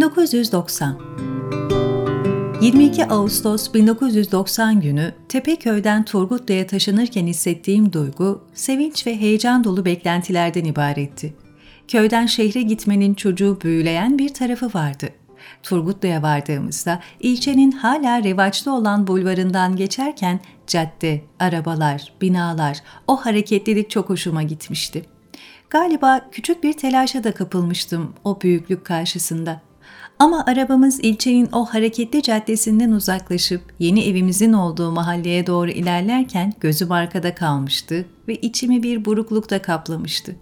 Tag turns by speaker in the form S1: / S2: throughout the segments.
S1: 1990 22 Ağustos 1990 günü Tepeköy'den Turgutlu'ya taşınırken hissettiğim duygu, sevinç ve heyecan dolu beklentilerden ibaretti. Köyden şehre gitmenin çocuğu büyüleyen bir tarafı vardı. Turgutlu'ya vardığımızda ilçenin hala revaçlı olan bulvarından geçerken cadde, arabalar, binalar, o hareketlilik çok hoşuma gitmişti. Galiba küçük bir telaşa da kapılmıştım o büyüklük karşısında. Ama arabamız ilçenin o hareketli caddesinden uzaklaşıp yeni evimizin olduğu mahalleye doğru ilerlerken gözüm arkada kalmıştı ve içimi bir burukluk da kaplamıştı.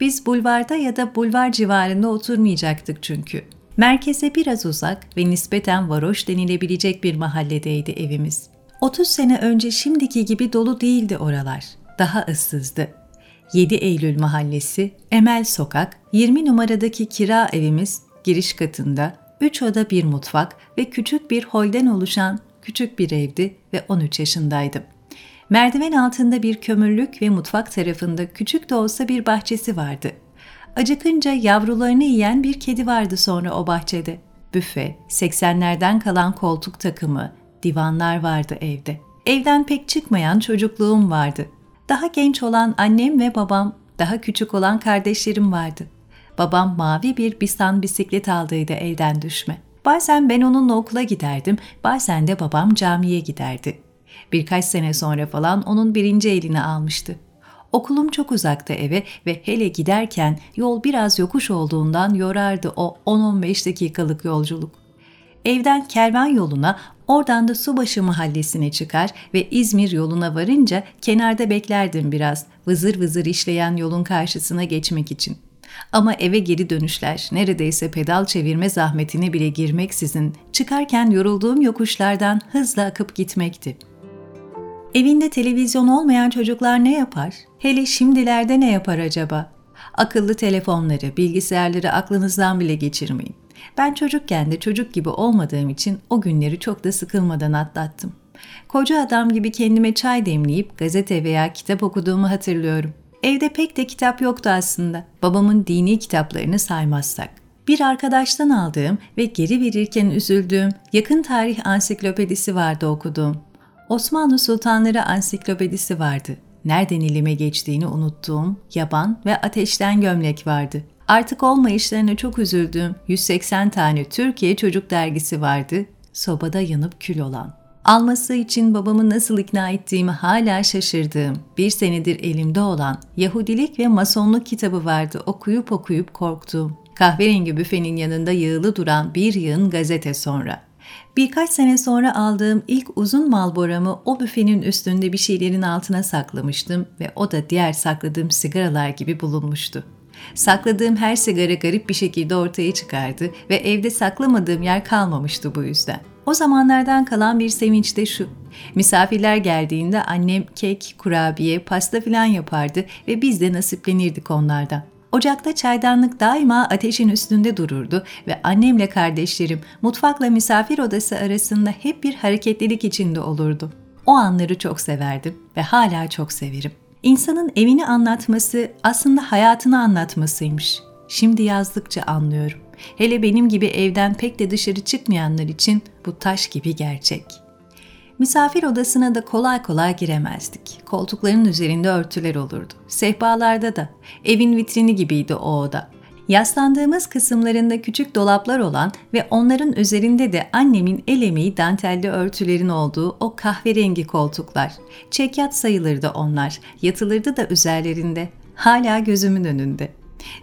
S1: Biz bulvarda ya da bulvar civarında oturmayacaktık çünkü. Merkeze biraz uzak ve nispeten varoş denilebilecek bir mahalledeydi evimiz. 30 sene önce şimdiki gibi dolu değildi oralar. Daha ıssızdı. 7 Eylül Mahallesi, Emel Sokak, 20 numaradaki kira evimiz giriş katında 3 oda bir mutfak ve küçük bir holden oluşan küçük bir evdi ve 13 yaşındaydım. Merdiven altında bir kömürlük ve mutfak tarafında küçük de olsa bir bahçesi vardı. Acıkınca yavrularını yiyen bir kedi vardı sonra o bahçede. Büfe, 80'lerden kalan koltuk takımı, divanlar vardı evde. Evden pek çıkmayan çocukluğum vardı. Daha genç olan annem ve babam, daha küçük olan kardeşlerim vardı. Babam mavi bir bisan bisiklet aldıydı elden düşme. Bazen ben onunla okula giderdim, bazen de babam camiye giderdi. Birkaç sene sonra falan onun birinci elini almıştı. Okulum çok uzakta eve ve hele giderken yol biraz yokuş olduğundan yorardı o 10-15 dakikalık yolculuk. Evden kervan yoluna, oradan da Subaşı mahallesine çıkar ve İzmir yoluna varınca kenarda beklerdim biraz vızır vızır işleyen yolun karşısına geçmek için. Ama eve geri dönüşler neredeyse pedal çevirme zahmetine bile girmeksizin çıkarken yorulduğum yokuşlardan hızla akıp gitmekti. Evinde televizyon olmayan çocuklar ne yapar? Hele şimdilerde ne yapar acaba? Akıllı telefonları, bilgisayarları aklınızdan bile geçirmeyin. Ben çocukken de çocuk gibi olmadığım için o günleri çok da sıkılmadan atlattım. Koca adam gibi kendime çay demleyip gazete veya kitap okuduğumu hatırlıyorum. Evde pek de kitap yoktu aslında. Babamın dini kitaplarını saymazsak. Bir arkadaştan aldığım ve geri verirken üzüldüğüm yakın tarih ansiklopedisi vardı okuduğum. Osmanlı Sultanları ansiklopedisi vardı. Nereden elime geçtiğini unuttuğum yaban ve ateşten gömlek vardı. Artık olmayışlarına çok üzüldüğüm 180 tane Türkiye Çocuk Dergisi vardı, sobada yanıp kül olan. Alması için babamı nasıl ikna ettiğimi hala şaşırdığım, bir senedir elimde olan Yahudilik ve Masonluk kitabı vardı okuyup okuyup korktuğum. Kahverengi büfenin yanında yığılı duran bir yığın gazete sonra. Birkaç sene sonra aldığım ilk uzun malboramı o büfenin üstünde bir şeylerin altına saklamıştım ve o da diğer sakladığım sigaralar gibi bulunmuştu. Sakladığım her sigara garip bir şekilde ortaya çıkardı ve evde saklamadığım yer kalmamıştı bu yüzden. O zamanlardan kalan bir sevinç de şu. Misafirler geldiğinde annem kek, kurabiye, pasta filan yapardı ve biz de nasiplenirdik onlardan. Ocakta çaydanlık daima ateşin üstünde dururdu ve annemle kardeşlerim mutfakla misafir odası arasında hep bir hareketlilik içinde olurdu. O anları çok severdim ve hala çok severim. İnsanın evini anlatması aslında hayatını anlatmasıymış. Şimdi yazdıkça anlıyorum. Hele benim gibi evden pek de dışarı çıkmayanlar için bu taş gibi gerçek. Misafir odasına da kolay kolay giremezdik. Koltukların üzerinde örtüler olurdu. Sehpalarda da. Evin vitrini gibiydi o oda. Yaslandığımız kısımlarında küçük dolaplar olan ve onların üzerinde de annemin el emeği dantelli örtülerin olduğu o kahverengi koltuklar. Çekyat sayılırdı onlar, yatılırdı da üzerlerinde. Hala gözümün önünde.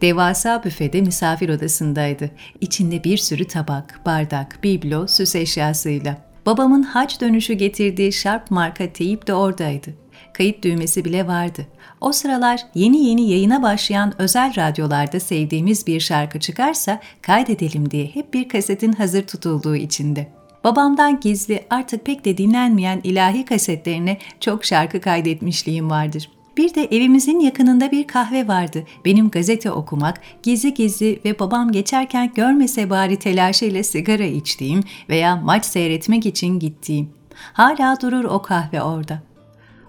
S1: Devasa büfede misafir odasındaydı. İçinde bir sürü tabak, bardak, biblo, süs eşyasıyla. Babamın haç dönüşü getirdiği Sharp marka teyip de oradaydı. Kayıt düğmesi bile vardı. O sıralar yeni yeni yayına başlayan özel radyolarda sevdiğimiz bir şarkı çıkarsa kaydedelim diye hep bir kasetin hazır tutulduğu içinde. Babamdan gizli artık pek de dinlenmeyen ilahi kasetlerine çok şarkı kaydetmişliğim vardır. Bir de evimizin yakınında bir kahve vardı. Benim gazete okumak, gizli gizli ve babam geçerken görmese bari telaşıyla sigara içtiğim veya maç seyretmek için gittiğim. Hala durur o kahve orada.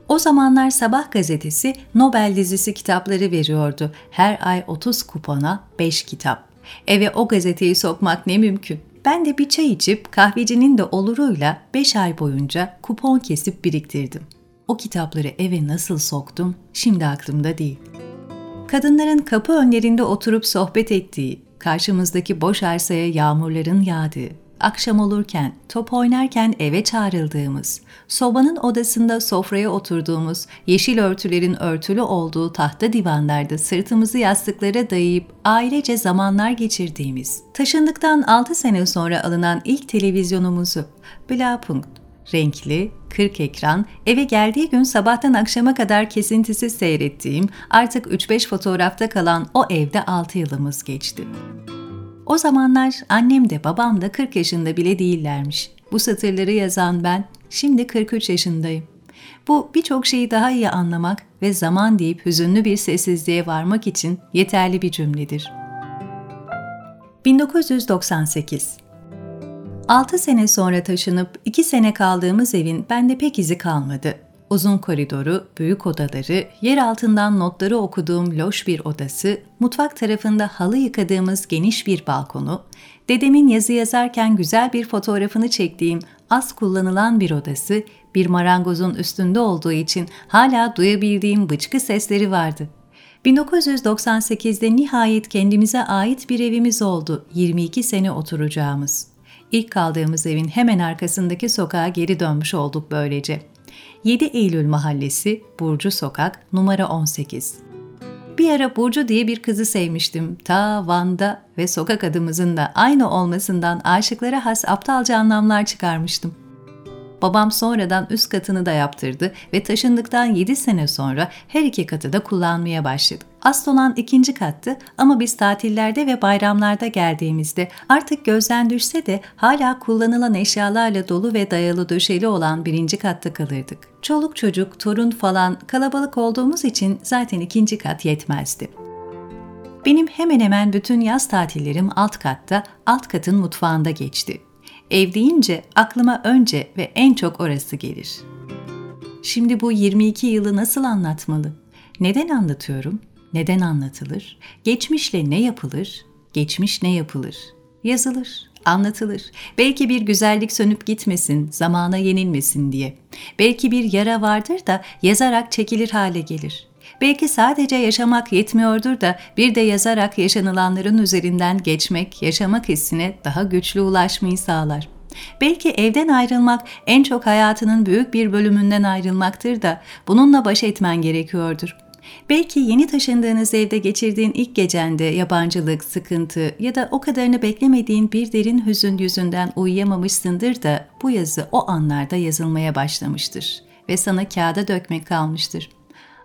S1: O zamanlar Sabah gazetesi Nobel dizisi kitapları veriyordu. Her ay 30 kupona 5 kitap. Eve o gazeteyi sokmak ne mümkün. Ben de bir çay içip kahvecinin de oluruyla 5 ay boyunca kupon kesip biriktirdim. O kitapları eve nasıl soktum şimdi aklımda değil. Kadınların kapı önlerinde oturup sohbet ettiği, karşımızdaki boş arsaya yağmurların yağdığı, akşam olurken, top oynarken eve çağrıldığımız, sobanın odasında sofraya oturduğumuz, yeşil örtülerin örtülü olduğu tahta divanlarda sırtımızı yastıklara dayayıp ailece zamanlar geçirdiğimiz, taşındıktan 6 sene sonra alınan ilk televizyonumuzu, Blapunkt, renkli, 40 ekran, eve geldiği gün sabahtan akşama kadar kesintisiz seyrettiğim, artık 3-5 fotoğrafta kalan o evde 6 yılımız geçti. O zamanlar annem de babam da 40 yaşında bile değillermiş. Bu satırları yazan ben şimdi 43 yaşındayım. Bu birçok şeyi daha iyi anlamak ve zaman deyip hüzünlü bir sessizliğe varmak için yeterli bir cümledir. 1998 6 sene sonra taşınıp 2 sene kaldığımız evin bende pek izi kalmadı. Uzun koridoru, büyük odaları, yer altından notları okuduğum loş bir odası, mutfak tarafında halı yıkadığımız geniş bir balkonu, dedemin yazı yazarken güzel bir fotoğrafını çektiğim az kullanılan bir odası, bir marangozun üstünde olduğu için hala duyabildiğim bıçkı sesleri vardı. 1998'de nihayet kendimize ait bir evimiz oldu, 22 sene oturacağımız. İlk kaldığımız evin hemen arkasındaki sokağa geri dönmüş olduk böylece. 7 Eylül Mahallesi, Burcu Sokak, numara 18. Bir ara Burcu diye bir kızı sevmiştim. Ta Van'da ve sokak adımızın da aynı olmasından aşıklara has aptalca anlamlar çıkarmıştım. Babam sonradan üst katını da yaptırdı ve taşındıktan 7 sene sonra her iki katı da kullanmaya başladı. Asıl olan ikinci kattı ama biz tatillerde ve bayramlarda geldiğimizde artık gözden düşse de hala kullanılan eşyalarla dolu ve dayalı döşeli olan birinci katta kalırdık. Çoluk çocuk, torun falan kalabalık olduğumuz için zaten ikinci kat yetmezdi. Benim hemen hemen bütün yaz tatillerim alt katta, alt katın mutfağında geçti. Ev deyince aklıma önce ve en çok orası gelir. Şimdi bu 22 yılı nasıl anlatmalı? Neden anlatıyorum? Neden anlatılır? Geçmişle ne yapılır? Geçmiş ne yapılır? Yazılır, anlatılır. Belki bir güzellik sönüp gitmesin, zamana yenilmesin diye. Belki bir yara vardır da yazarak çekilir hale gelir. Belki sadece yaşamak yetmiyordur da bir de yazarak yaşanılanların üzerinden geçmek, yaşamak hissine daha güçlü ulaşmayı sağlar. Belki evden ayrılmak en çok hayatının büyük bir bölümünden ayrılmaktır da bununla baş etmen gerekiyordur. Belki yeni taşındığınız evde geçirdiğin ilk gecende yabancılık, sıkıntı ya da o kadarını beklemediğin bir derin hüzün yüzünden uyuyamamışsındır da bu yazı o anlarda yazılmaya başlamıştır ve sana kağıda dökmek kalmıştır.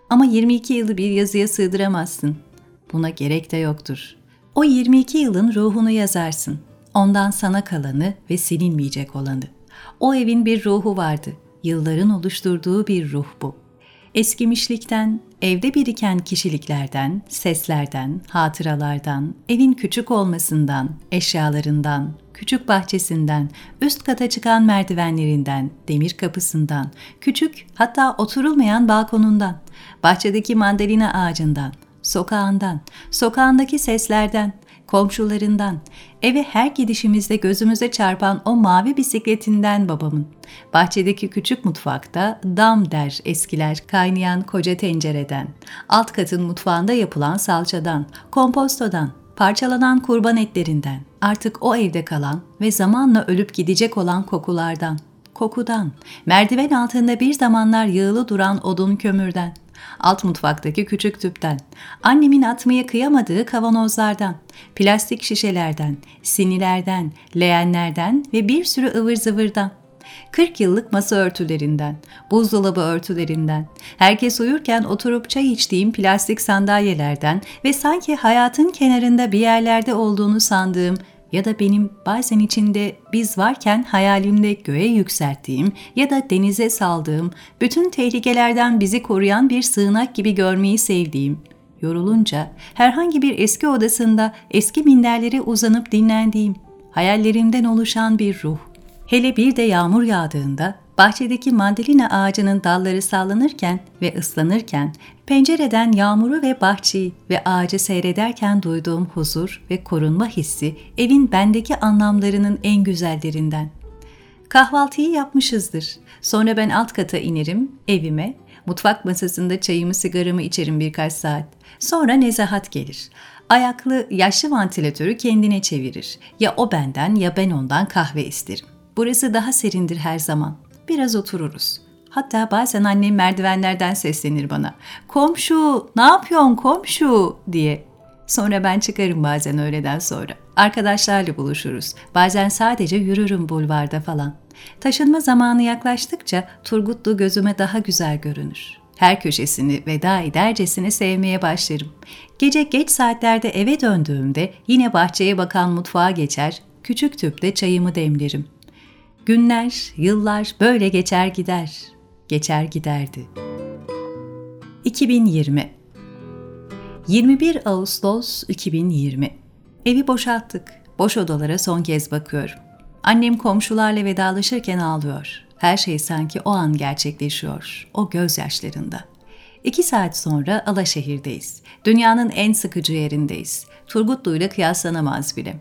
S1: Ama 22 yılı bir yazıya sığdıramazsın. Buna gerek de yoktur. O 22 yılın ruhunu yazarsın. Ondan sana kalanı ve silinmeyecek olanı. O evin bir ruhu vardı. Yılların oluşturduğu bir ruh bu. Eskimişlikten, evde biriken kişiliklerden, seslerden, hatıralardan, evin küçük olmasından, eşyalarından, küçük bahçesinden, üst kata çıkan merdivenlerinden, demir kapısından, küçük hatta oturulmayan balkonundan, bahçedeki mandalina ağacından, sokağından, sokağındaki seslerden, komşularından, eve her gidişimizde gözümüze çarpan o mavi bisikletinden babamın, bahçedeki küçük mutfakta dam der eskiler kaynayan koca tencereden, alt katın mutfağında yapılan salçadan, kompostodan, parçalanan kurban etlerinden, artık o evde kalan ve zamanla ölüp gidecek olan kokulardan, kokudan, merdiven altında bir zamanlar yığılı duran odun kömürden, alt mutfaktaki küçük tüpten, annemin atmaya kıyamadığı kavanozlardan, plastik şişelerden, sinilerden, leğenlerden ve bir sürü ıvır zıvırdan. 40 yıllık masa örtülerinden, buzdolabı örtülerinden, herkes uyurken oturup çay içtiğim plastik sandalyelerden ve sanki hayatın kenarında bir yerlerde olduğunu sandığım ya da benim bazen içinde biz varken hayalimde göğe yükselttiğim ya da denize saldığım, bütün tehlikelerden bizi koruyan bir sığınak gibi görmeyi sevdiğim, yorulunca herhangi bir eski odasında eski minderlere uzanıp dinlendiğim, hayallerimden oluşan bir ruh. Hele bir de yağmur yağdığında bahçedeki mandalina ağacının dalları sallanırken ve ıslanırken Pencereden yağmuru ve bahçeyi ve ağacı seyrederken duyduğum huzur ve korunma hissi evin bendeki anlamlarının en güzellerinden. Kahvaltıyı yapmışızdır. Sonra ben alt kata inerim, evime, mutfak masasında çayımı sigaramı içerim birkaç saat. Sonra Nezahat gelir. Ayaklı yaşlı vantilatörü kendine çevirir. Ya o benden ya ben ondan kahve isterim. Burası daha serindir her zaman. Biraz otururuz. Hatta bazen annem merdivenlerden seslenir bana. Komşu, ne yapıyorsun komşu diye. Sonra ben çıkarım bazen öğleden sonra. Arkadaşlarla buluşuruz. Bazen sadece yürürüm bulvarda falan. Taşınma zamanı yaklaştıkça Turgutlu gözüme daha güzel görünür. Her köşesini veda edercesine sevmeye başlarım. Gece geç saatlerde eve döndüğümde yine bahçeye bakan mutfağa geçer, küçük tüpte çayımı demlerim. Günler, yıllar böyle geçer gider. Geçer giderdi. 2020 21 Ağustos 2020 Evi boşalttık. Boş odalara son kez bakıyorum. Annem komşularla vedalaşırken ağlıyor. Her şey sanki o an gerçekleşiyor. O gözyaşlarında. İki saat sonra Alaşehir'deyiz. Dünyanın en sıkıcı yerindeyiz. Turgutlu ile kıyaslanamaz bile.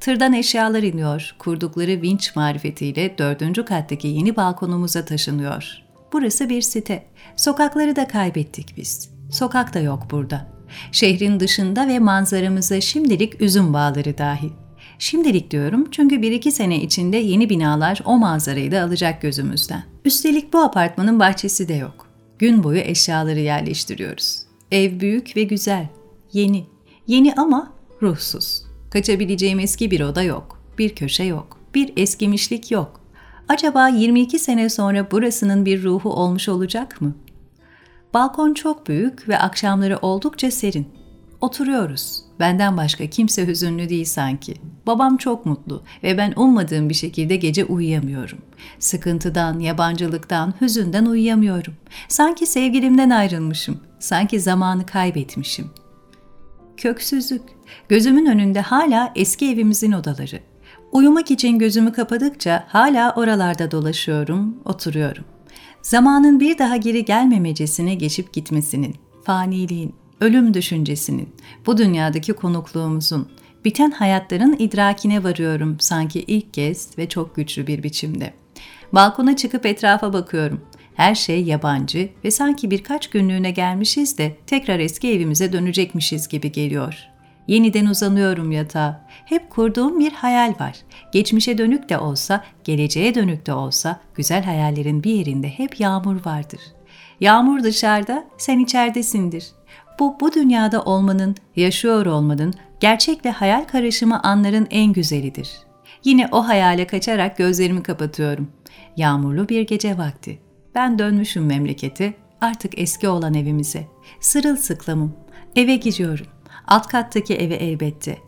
S1: Tırdan eşyalar iniyor, kurdukları vinç marifetiyle dördüncü kattaki yeni balkonumuza taşınıyor. Burası bir site. Sokakları da kaybettik biz. Sokak da yok burada. Şehrin dışında ve manzaramıza şimdilik üzüm bağları dahil. Şimdilik diyorum çünkü bir iki sene içinde yeni binalar o manzarayı da alacak gözümüzden. Üstelik bu apartmanın bahçesi de yok. Gün boyu eşyaları yerleştiriyoruz. Ev büyük ve güzel. Yeni. Yeni ama ruhsuz. Kaçabileceğim eski bir oda yok. Bir köşe yok. Bir eskimişlik yok. Acaba 22 sene sonra burasının bir ruhu olmuş olacak mı? Balkon çok büyük ve akşamları oldukça serin. Oturuyoruz. Benden başka kimse hüzünlü değil sanki. Babam çok mutlu ve ben ummadığım bir şekilde gece uyuyamıyorum. Sıkıntıdan, yabancılıktan, hüzünden uyuyamıyorum. Sanki sevgilimden ayrılmışım. Sanki zamanı kaybetmişim. Köksüzlük. Gözümün önünde hala eski evimizin odaları. Uyumak için gözümü kapadıkça hala oralarda dolaşıyorum, oturuyorum. Zamanın bir daha geri gelmemecesine geçip gitmesinin, faniliğin, ölüm düşüncesinin, bu dünyadaki konukluğumuzun, biten hayatların idrakine varıyorum sanki ilk kez ve çok güçlü bir biçimde. Balkona çıkıp etrafa bakıyorum. Her şey yabancı ve sanki birkaç günlüğüne gelmişiz de tekrar eski evimize dönecekmişiz gibi geliyor. Yeniden uzanıyorum yatağa. Hep kurduğum bir hayal var. Geçmişe dönük de olsa, geleceğe dönük de olsa güzel hayallerin bir yerinde hep yağmur vardır. Yağmur dışarıda, sen içeridesindir. Bu, bu dünyada olmanın, yaşıyor olmanın, gerçekle hayal karışımı anların en güzelidir. Yine o hayale kaçarak gözlerimi kapatıyorum. Yağmurlu bir gece vakti. Ben dönmüşüm memleketi, artık eski olan evimize. Sırılsıklamım. Eve gidiyorum. Alt kattaki eve elbette.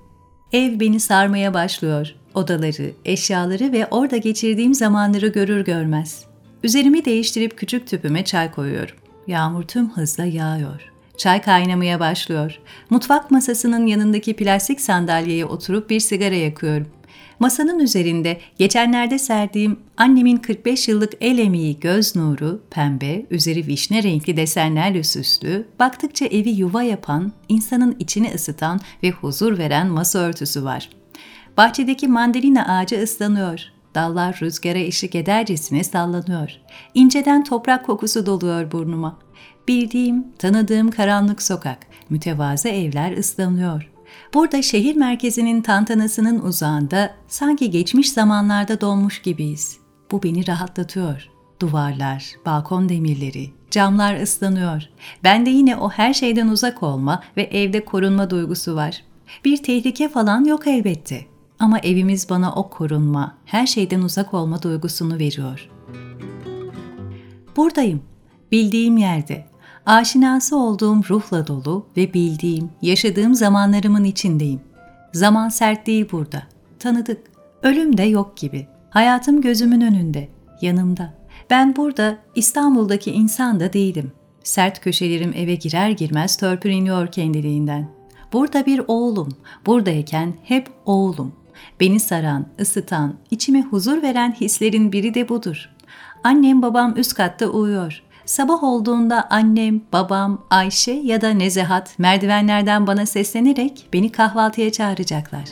S1: Ev beni sarmaya başlıyor. Odaları, eşyaları ve orada geçirdiğim zamanları görür görmez. Üzerimi değiştirip küçük tüpüme çay koyuyorum. Yağmur tüm hızla yağıyor. Çay kaynamaya başlıyor. Mutfak masasının yanındaki plastik sandalyeye oturup bir sigara yakıyorum. Masanın üzerinde geçenlerde serdiğim annemin 45 yıllık el emeği göz nuru, pembe, üzeri vişne renkli desenlerle süslü, baktıkça evi yuva yapan, insanın içini ısıtan ve huzur veren masa örtüsü var. Bahçedeki mandalina ağacı ıslanıyor. Dallar rüzgara eşlik edercesine sallanıyor. İnceden toprak kokusu doluyor burnuma. Bildiğim, tanıdığım karanlık sokak, mütevazı evler ıslanıyor. Burada şehir merkezinin tantanasının uzağında sanki geçmiş zamanlarda donmuş gibiyiz. Bu beni rahatlatıyor. Duvarlar, balkon demirleri, camlar ıslanıyor. Bende yine o her şeyden uzak olma ve evde korunma duygusu var. Bir tehlike falan yok elbette. Ama evimiz bana o korunma, her şeyden uzak olma duygusunu veriyor. Buradayım, bildiğim yerde, aşinası olduğum ruhla dolu ve bildiğim, yaşadığım zamanlarımın içindeyim. Zaman sert değil burada. Tanıdık. Ölüm de yok gibi. Hayatım gözümün önünde, yanımda. Ben burada İstanbul'daki insan da değilim. Sert köşelerim eve girer girmez törpüleniyor kendiliğinden. Burada bir oğlum, buradayken hep oğlum. Beni saran, ısıtan, içime huzur veren hislerin biri de budur. Annem babam üst katta uyuyor. Sabah olduğunda annem, babam, Ayşe ya da Nezahat merdivenlerden bana seslenerek beni kahvaltıya çağıracaklar.